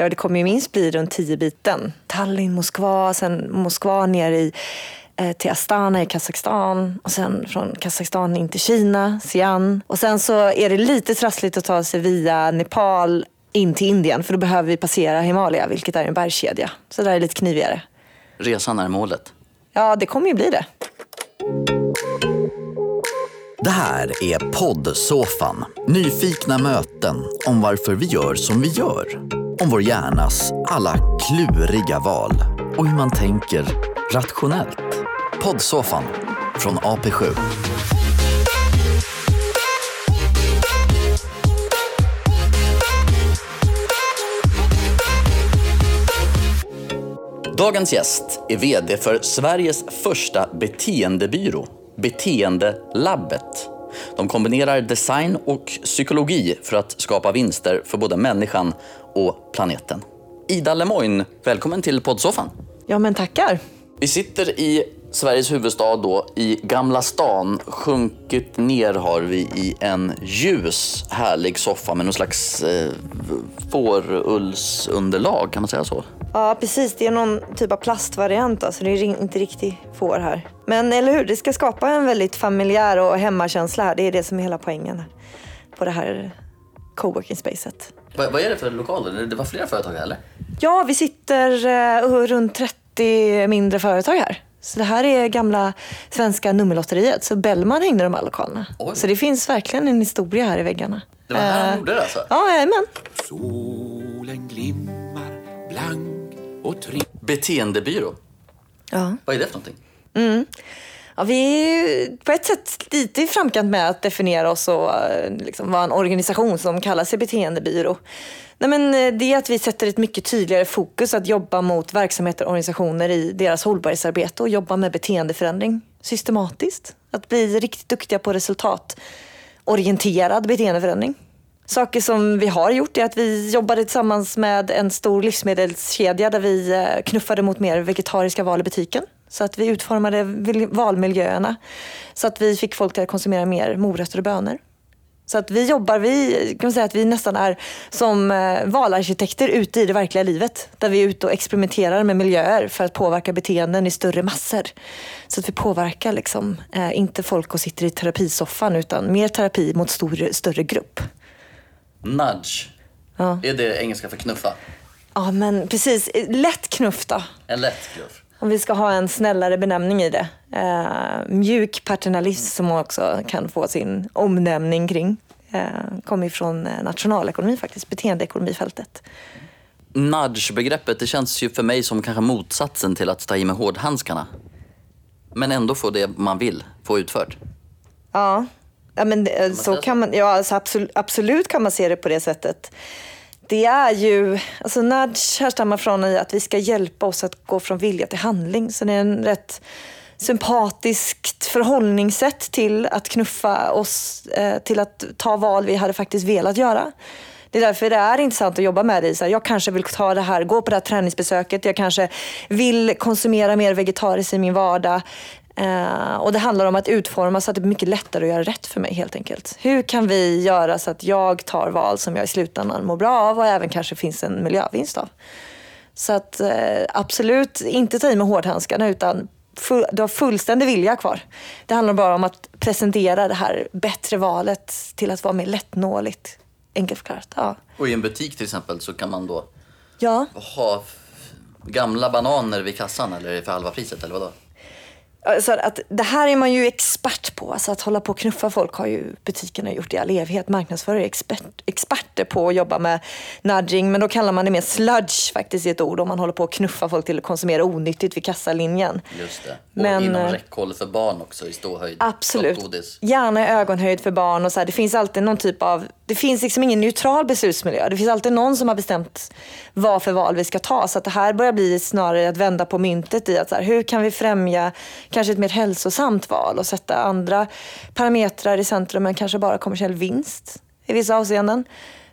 Ja, det kommer ju minst bli runt tio biten. Tallinn, Moskva, sen Moskva ner i, eh, till Astana i Kazakstan och sen från Kazakstan in till Kina, Xi'an. Och sen så är det lite trassligt att ta sig via Nepal in till Indien för då behöver vi passera Himalaya, vilket är en bergskedja. Så det där är lite knivigare. Resan är målet. Ja, det kommer ju bli det. Det här är poddsoffan. Nyfikna möten om varför vi gör som vi gör. Om vår hjärnas alla kluriga val och hur man tänker rationellt. Poddsoffan från AP7. Dagens gäst är VD för Sveriges första beteendebyrå, Beteendelabbet. De kombinerar design och psykologi för att skapa vinster för både människan och planeten. Ida Lemoine, välkommen till poddsoffan. Ja, men tackar. Vi sitter i Sveriges huvudstad då, i Gamla stan. Sjunkit ner har vi i en ljus, härlig soffa med någon slags eh, fårullsunderlag, kan man säga så? Ja, precis. Det är någon typ av plastvariant, så det är inte riktigt får här. Men eller hur, det ska skapa en väldigt familjär och hemmakänsla här. Det är det som är hela poängen på det här coworking spacet. Vad, vad är det för lokaler? Det var flera företag här, eller? Ja, vi sitter uh, runt 30 mindre företag här. Så det här är gamla svenska nummerlotteriet. Så Bellman hängde de här lokalerna. Oj. Så det finns verkligen en historia här i väggarna. Det var här han uh, gjorde det alltså? Ja, jajamän. Solen glimmar blank och trygg. Beteendebyrå? Ja. Vad är det för någonting? Mm. Ja, vi är på ett sätt lite i framkant med att definiera oss och eh, liksom vara en organisation som kallar sig beteendebyrå. Nej, men eh, det är att vi sätter ett mycket tydligare fokus att jobba mot verksamheter och organisationer i deras hållbarhetsarbete och jobba med beteendeförändring systematiskt. Att bli riktigt duktiga på resultatorienterad beteendeförändring. Saker som vi har gjort är att vi jobbade tillsammans med en stor livsmedelskedja där vi eh, knuffade mot mer vegetariska val i butiken. Så att vi utformade valmiljöerna så att vi fick folk att konsumera mer morötter och bönor. Så att vi jobbar, vi kan säga att vi nästan är som eh, valarkitekter ute i det verkliga livet. Där vi är ute och experimenterar med miljöer för att påverka beteenden i större massor. Så att vi påverkar liksom, eh, inte folk och sitter i terapisoffan utan mer terapi mot stor, större grupp. Nudge, ja. är det engelska för knuffa? Ja men precis, lätt knuff då. En lätt knuff om vi ska ha en snällare benämning i det. Eh, mjuk paternalism som också kan få sin omnämning kring. Eh, kommer ifrån eh, nationalekonomi faktiskt, beteendeekonomifältet. Nudge-begreppet, det känns ju för mig som kanske motsatsen till att ta i med hårdhandskarna. Men ändå få det man vill få utfört. Ja, ja men det, så kan man, ja, alltså absolut, absolut kan man se det på det sättet det är ju, alltså nudge härstammar från att vi ska hjälpa oss att gå från vilja till handling. Så det är en rätt sympatiskt förhållningssätt till att knuffa oss eh, till att ta val vi hade faktiskt velat göra. Det är därför det är intressant att jobba med det. Så jag kanske vill ta det här, gå på det här träningsbesöket. Jag kanske vill konsumera mer vegetariskt i min vardag. Uh, och det handlar om att utforma så att det blir mycket lättare att göra rätt för mig helt enkelt. Hur kan vi göra så att jag tar val som jag i slutändan mår bra av och även kanske finns en miljövinst av. Så att uh, absolut inte ta i med hårdhandskarna utan full, du har fullständig vilja kvar. Det handlar bara om att presentera det här bättre valet till att vara mer lättnåligt. Enkelt förklarat. Ja. Och i en butik till exempel så kan man då ja. ha gamla bananer vid kassan eller för halva priset eller vadå? Så att det här är man ju expert på. Alltså att hålla på och knuffa folk har ju butikerna gjort i all evighet. Marknadsförare är expert, experter på att jobba med nudging. Men då kallar man det mer sludge faktiskt i ett ord. Om man håller på att knuffa folk till att konsumera onyttigt vid kassalinjen. Just det. Och men, inom eh, räckhåll för barn också i ståhöjd. Absolut. Gärna i ögonhöjd för barn. Och så här. Det finns alltid någon typ av det finns liksom ingen neutral beslutsmiljö. Det finns alltid någon som har bestämt vad för val vi ska ta. Så att det här börjar bli snarare att vända på myntet i att så här, hur kan vi främja kanske ett mer hälsosamt val och sätta andra parametrar i centrum än kanske bara kommersiell vinst i vissa avseenden.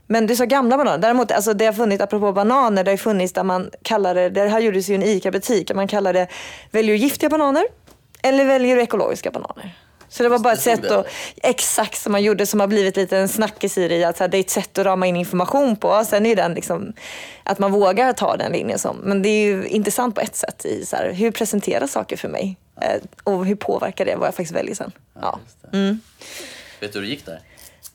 Men du sa gamla bananer. Däremot, alltså det har funnits, apropå bananer, det har funnits där man kallar det, det här gjordes ju i en ICA-butik, man kallar det, väljer du giftiga bananer eller väljer du ekologiska bananer? Så det var bara ett sätt att, exakt som man gjorde, som har blivit lite en snackis i det. Att det är ett sätt att rama in information på. Sen är den liksom, att man vågar ta den linjen. Som, men det är ju intressant på ett sätt. I så här, hur presenteras saker för mig? Eh, och hur påverkar det vad jag faktiskt väljer sen? Ja. Just det. Vet du hur det gick där?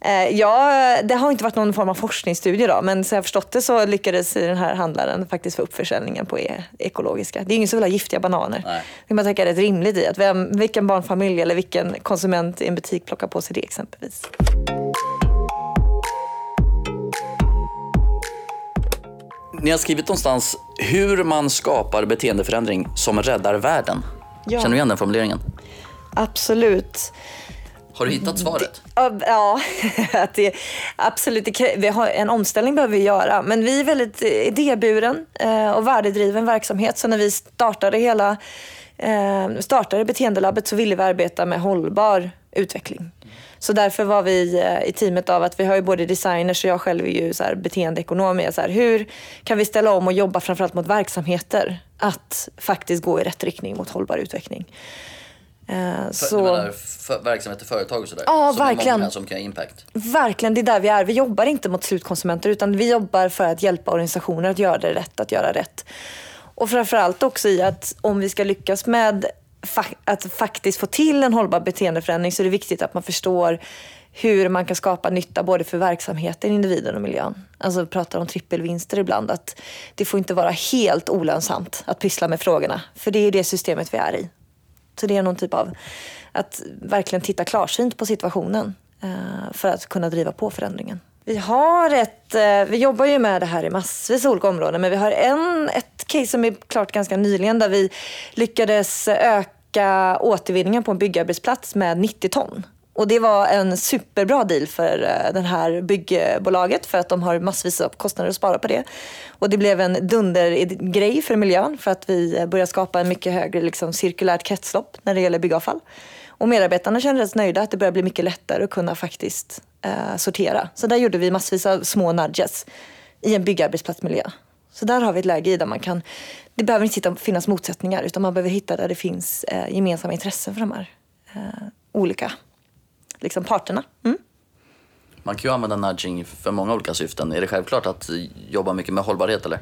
Eh, ja, det har inte varit någon form av forskningsstudie då, men så jag förstått det så lyckades den här handlaren faktiskt få upp försäljningen på e- ekologiska. Det är ingen som vill ha giftiga bananer. Nej. Det man tänka är rätt rimligt i att vem, vilken barnfamilj eller vilken konsument i en butik plockar på sig det exempelvis. Ni har skrivit någonstans hur man skapar beteendeförändring som räddar världen. Ja. Känner du igen den formuleringen? Absolut. Har du hittat svaret? Ja, Ja, att det, absolut. Det, vi har, en omställning behöver vi göra. Men vi är väldigt eh, idéburen eh, och värdedriven verksamhet. Så när vi startade hela eh, startade beteendelabbet så ville vi arbeta med hållbar utveckling. Så därför var vi i teamet av att vi har ju både designers och jag själv är ju så här beteendeekonom. Så här, hur kan vi ställa om och jobba framförallt mot verksamheter att faktiskt gå i rätt riktning mot hållbar utveckling. Eh, Så... Du menar för, verksamhet i företag och sådär? Ja, är verkligen. många som kan ha impact? Verkligen, det är där vi är. Vi jobbar inte mot slutkonsumenter utan vi jobbar för att hjälpa organisationer att göra det rätt, att göra rätt. Och framförallt också i att om vi ska lyckas med att faktiskt få till en hållbar beteendeförändring så är det viktigt att man förstår hur man kan skapa nytta både för verksamheten, individen och miljön. Alltså vi pratar om trippelvinster ibland. Att det får inte vara helt olönsamt att pyssla med frågorna. För det är det systemet vi är i. Så det är någon typ av att verkligen titta klarsynt på situationen eh, för att kunna driva på förändringen. Vi har ett, eh, vi jobbar ju med det här i massvis olika områden men vi har en, ett case som är klart ganska nyligen där vi lyckades öka återvinningen på en byggarbetsplats med 90 ton. Och det var en superbra deal för eh, det här byggbolaget för att de har massvis av kostnader att spara på det. Och det blev en dundergrej för miljön för att vi eh, började börjar skapa en mycket högre liksom, cirkulärt kretslopp när det gäller byggavfall. Och medarbetarna kände sig nöjda att det börjar bli mycket lättare att kunna faktiskt eh, sortera. Så där gjorde vi massvis av små nudges i en byggarbetsplatsmiljö. Så där har vi ett läge i där man kan, det behöver inte sitta- finnas motsättningar utan man behöver hitta där det finns eh, gemensamma intressen för de här eh, olika liksom, parterna. Mm. Man kan ju använda nudging för många olika syften. Är det självklart att jobba mycket med hållbarhet eller?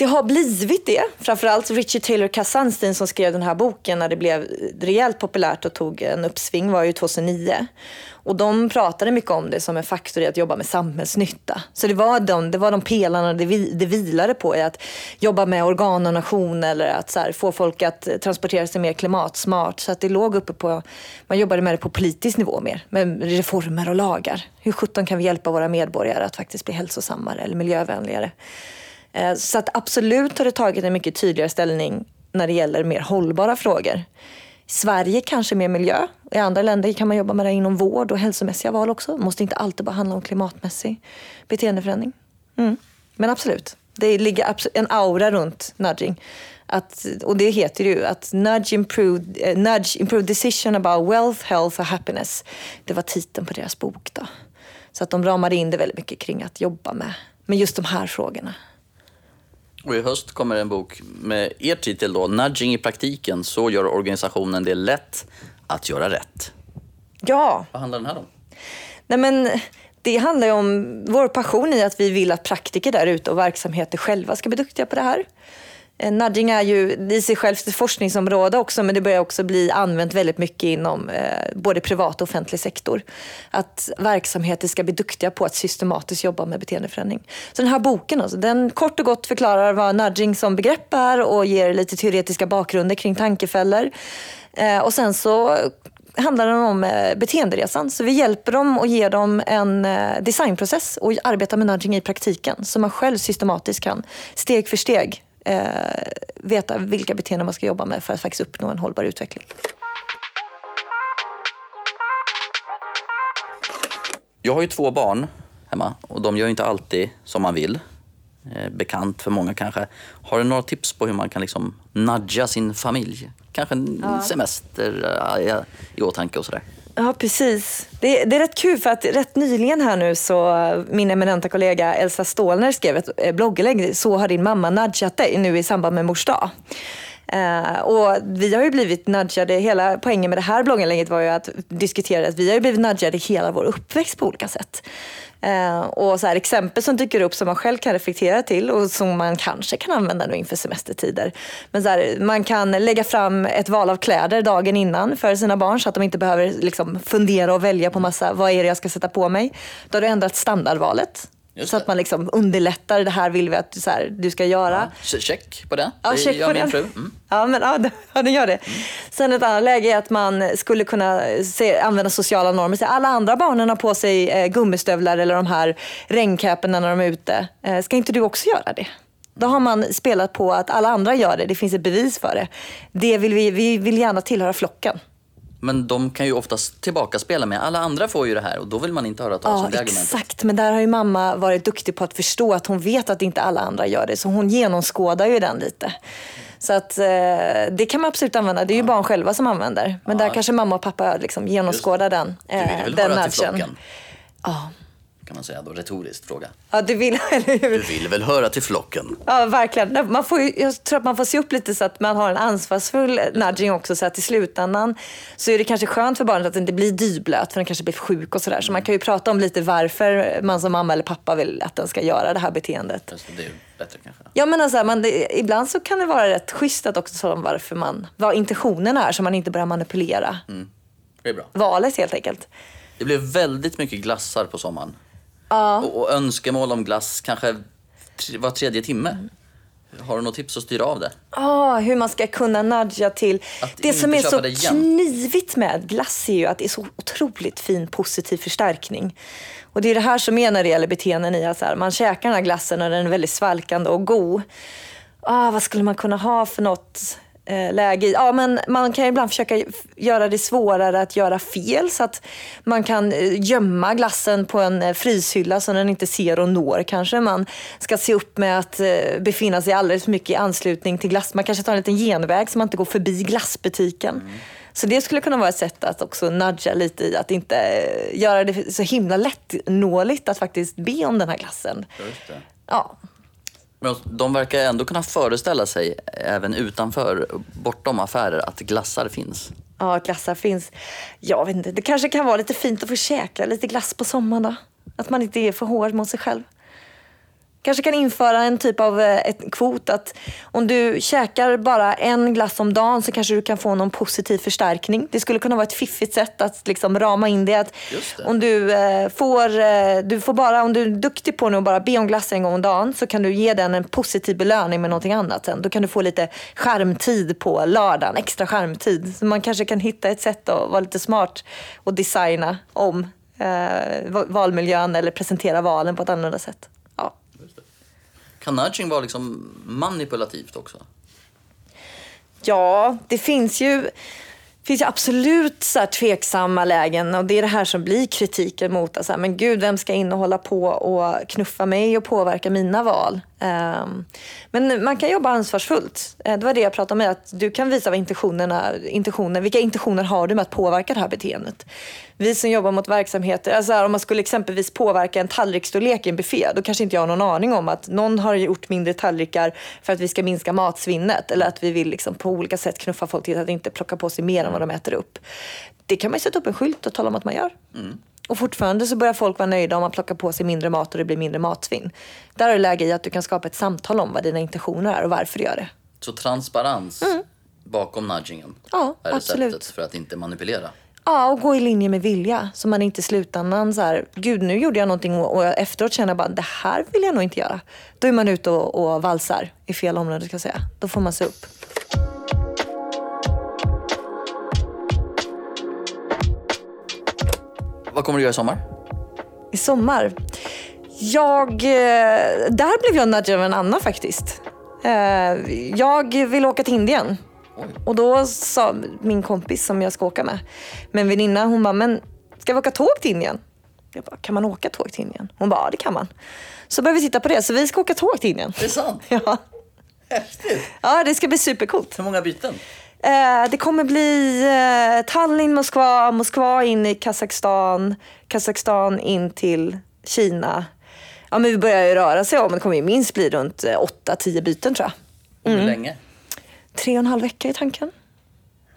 Det har blivit det. Framförallt Richard Taylor Kassanstein som skrev den här boken när det blev rejält populärt och tog en uppsving var ju 2009. Och de pratade mycket om det som en faktor i att jobba med samhällsnytta. Så det var de, det var de pelarna det, vi, det vilade på i att jobba med organdonation eller att så här, få folk att transportera sig mer klimatsmart. Så att det låg uppe på, man jobbade med det på politisk nivå mer, med reformer och lagar. Hur sjutton kan vi hjälpa våra medborgare att faktiskt bli hälsosammare eller miljövänligare? Eh, så att absolut har det tagit en mycket tydligare ställning när det gäller mer hållbara frågor. I Sverige kanske mer miljö. I andra länder kan man jobba med det inom vård och hälsomässiga val också. Det måste inte alltid bara handla om klimatmässig beteendeförändring. Mm. Men absolut, det ligger en aura runt nudging. Att, och det heter ju att nudge improved, eh, nudge improved decision about wealth, health och happiness. Det var titeln på deras bok. Då. Så att de ramade in det väldigt mycket kring att jobba med, med just de här frågorna. Och i höst kommer en bok med er titel då, Nudging i praktiken, så gör organisationen det lätt att göra rätt. Ja, Vad handlar den här om? Nej, men det handlar om vår passion i att vi vill att praktiker där ute och verksamheter själva ska bli duktiga på det här. Eh, nudging är ju i sig självt ett forskningsområde också men det börjar också bli använt väldigt mycket inom eh, både privat och offentlig sektor. Att verksamheter ska bli duktiga på att systematiskt jobba med beteendeförändring. Så den här boken, alltså, den kort och gott förklarar vad nudging som begrepp är och ger lite teoretiska bakgrunder kring tankefällor. Eh, och sen så handlar den om eh, beteenderesan. Så vi hjälper dem och ger dem en eh, designprocess och arbetar med nudging i praktiken. Så man själv systematiskt kan steg för steg eh, veta vilka beteenden man ska jobba med för att faktiskt uppnå en hållbar utveckling. Jag har ju två barn hemma och de gör inte alltid som man vill. Eh, Bekant för många kanske. Har du några tips på hur man kan liksom nudga sin familj? Kanske en semester eh, ja, i åtanke och sådär. Ja, precis. Det, det är rätt kul för att rätt nyligen här nu så eh, min eminenta kollega Elsa Stålner skrev ett eh, blogginlägg. Så har din mamma nudgat dig nu i samband med mors dag. Eh, och vi har ju blivit nudgade, hela poängen med det här blogginlägget var ju att diskutera att vi har ju blivit nudgade hela vår uppväxt på olika sätt. Eh, och så här, exempel som dyker upp som man själv kan reflektera till och som man kanske kan använda nu inför semestertider. Men så här, man kan lägga fram ett val av kläder dagen innan för sina barn så att de inte behöver liksom, fundera och välja på massa, vad är det jag ska sätta på mig? Då har du ändrat standardvalet. Just Så det. att man liksom underlättar, det här vill vi att så här, du ska göra. Ja, check på det. Ja, det check gör på min den. fru. Mm. Ja, men, ja, det- ja, den gör det. Sen ett annat läge är att man skulle kunna se, använda sociala normer. Så alla andra barnen har på sig eh, gummistövlar eller de här regncaperna när de är ute. Eh, ska inte du också göra det? Då har man spelat på att alla andra gör det. Det finns ett bevis för det. det vill vi, vi vill gärna tillhöra flocken. Men de kan ju oftast tillbaka spela med. Alla andra får ju det här och då vill man inte höra talas Ja, om det argumentet. exakt. Men där har ju mamma varit duktig på att förstå att hon vet att inte alla andra gör det. Så hon genomskådar ju den lite. Så att eh, det kan man absolut använda. Det är ju barn själva som använder. Men där kanske mamma och pappa liksom genomskådar den, Du vill eh, den nudgen. Ja. Kan man säga då, retoriskt fråga. ja, du vill, eller Du hur? vill väl höra till flocken? Ja, verkligen. Man får jag tror att man får se upp lite så att man har en ansvarsfull nudging också. Så att i slutändan så är det kanske skönt för barnet att det inte blir dyblöt för den kanske blir sjuk och sådär. Så man kan ju prata om lite varför man som mamma eller pappa vill att den ska göra det här beteendet. Just det, det är bättre kanske. Ja men alltså, man, det, ibland så kan det vara rätt schysst att också tala om varför man, vad intentionen är så man inte börjar manipulera Det är bra. valet helt enkelt. Det blev väldigt mycket glassar på sommaren. Och, och önskemål om glass kanske var tredje timme. Har du något tips att styra av det? Ah, hur man ska kunna nudga till. Att det som är så det knivigt med glass är ju att det är så otroligt fin positiv förstärkning. Och det är det här som är när det gäller beteenden i att man käkar den här glassen och den är väldigt svalkande och god. Ah, vad skulle man kunna ha för något läge i? Ja, men man kan ibland försöka göra det svårare att göra fel så att man kan eh, gömma glassen på en eh, fryshylla så den inte ser och når kanske. Man ska se upp med att eh, befinna sig alldeles för mycket i anslutning till glass. Man kanske tar en liten genväg så man inte går förbi glassbutiken. Så det skulle kunna vara ett sätt att också nudga lite i att inte eh, göra det så himla lättnåligt att faktiskt be om den här glassen. Ja, men de verkar ändå kunna föreställa sig, även utanför, bortom affärer, att glassar finns. Ja, glassar finns. Jag vet inte, det kanske kan vara lite fint att få käka lite glass på sommaren då. Att man inte är för hård mot sig själv. Kanske kan införa en typ av eh, ett kvot att om du käkar bara en glass om dagen så kanske du kan få någon positiv förstärkning. Det skulle kunna vara ett fiffigt sätt att liksom rama in det. Att det. Om du eh, får, eh, du får bara, om du är duktig på att bara be om glass en gång om dagen så kan du ge den en positiv belöning med någonting annat sen. Då kan du få lite skärmtid på lördagen, extra skärmtid. Så man kanske kan hitta ett sätt att vara lite smart och designa om eh, va- valmiljön eller presentera valen på ett annorlunda sätt. Kan nudging vara liksom manipulativt också? Ja, det finns ju, finns ju absolut så här tveksamma lägen och det är det här som blir kritiken mot att så här, men gud, vem ska in och hålla på och knuffa mig och påverka mina val? Um, men man kan jobba ansvarsfullt. Eh, det var det jag pratade om, att du kan visa vad intentionerna, intentioner, vilka intentioner har du med att påverka det här beteendet. Vi som jobbar mot verksamheter, alltså här, om man skulle exempelvis påverka en tallriksstorlek i en buffé, då kanske inte jag har någon aning om att någon har gjort mindre tallrikar för att vi ska minska matsvinnet eller att vi vill liksom på olika sätt knuffa folk till att inte plocka på sig mer än vad de äter upp. Det kan man sätta upp en skylt och tala om att man gör. Och fortfarande så börjar folk vara nöjda om man plockar på sig mindre mat och det blir mindre matsvinn. Där är det läge i att du kan skapa ett samtal om vad dina intentioner är och varför du gör det. Så transparens bakom nudgingen Mm. Ja, är absolut. receptet för att inte manipulera. Ja, och gå i linje med vilja. Så man inte i slutändan så här, gud nu gjorde jag någonting och, jag efteråt känner bara, det här vill jag nog inte göra. Då är man ute och, och valsar i fel område ska jag säga. Då får man se upp. Vad kommer du göra i sommar? I sommar? Jag, eh, där blev jag nudgad av en annan faktiskt. Eh, Jag vill åka till Indien. Och då sa min kompis som jag ska åka med, med en väninna, hon bara, men ska vi åka tåg till Indien? Jag bara, kan man åka tåg till Indien? Hon bara, ja det kan man. Så började vi titta på det, så vi ska åka tåg till Indien. Det är sant. Ja, Häftigt. ja det ska bli supercoolt. Hur många byten? Eh, det kommer bli eh, Tallinn, Moskva, Moskva in i Kazakstan, Kazakstan in till Kina. Ja, men vi börjar ju röra sig om, det kommer ju minst bli runt eh, 8-10 byten tror jag. Mm. hur länge? tre och en halv vecka i tanken.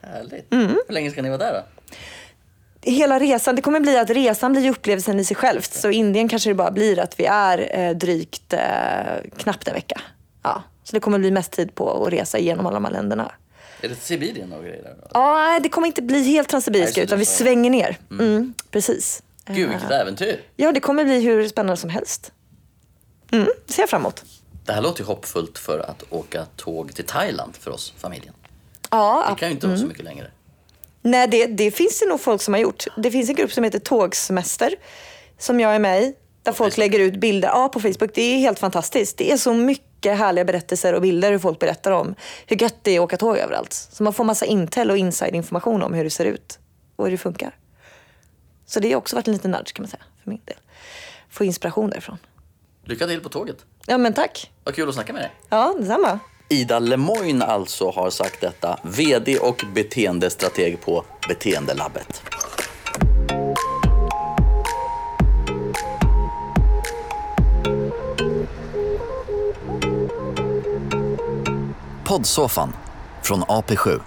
Härligt. Mm. Hur länge ska ni vara där då? Hela resan, det kommer bli att resan blir upplevelsen i sig självt. Så Indien kanske det bara blir att vi är eh, drygt eh, knappt en vecka. Ja, så det kommer bli mest tid på att resa igenom alla de här länderna. Är det Sibirien och grejer? Ja, nej, det kommer inte bli helt transsibiriska utan vi svänger ner. Mm, precis. Gud, vilket äventyr. Ja, det kommer bli hur spännande som helst. Mm, det ser jag fram emot. Det här låter ju hoppfullt för att åka tåg till Thailand för oss, familjen. Ja, Det kan ju inte Mm. vara så mycket längre. Nej, det, det finns det nog folk som har gjort. Det finns en grupp som heter Tågsemester som jag är med i. Där folk lägger ut bilder ja, på Facebook. Det är helt fantastiskt. Det är så mycket härliga berättelser och bilder hur folk berättar om hur gött det är att åka tåg överallt. Så man får massa intel och inside-information om hur det ser ut och hur det funkar. Så det har också varit en liten nudge kan man säga för min del. Få inspiration därifrån. Lycka till på tåget. Ja, men tack. Vad kul att snacka med dig. Ja, detsamma. Ida Lemoyne alltså har sagt detta, VD och beteendestrateg på Beteendelabbet. Poddsoffan från AP7.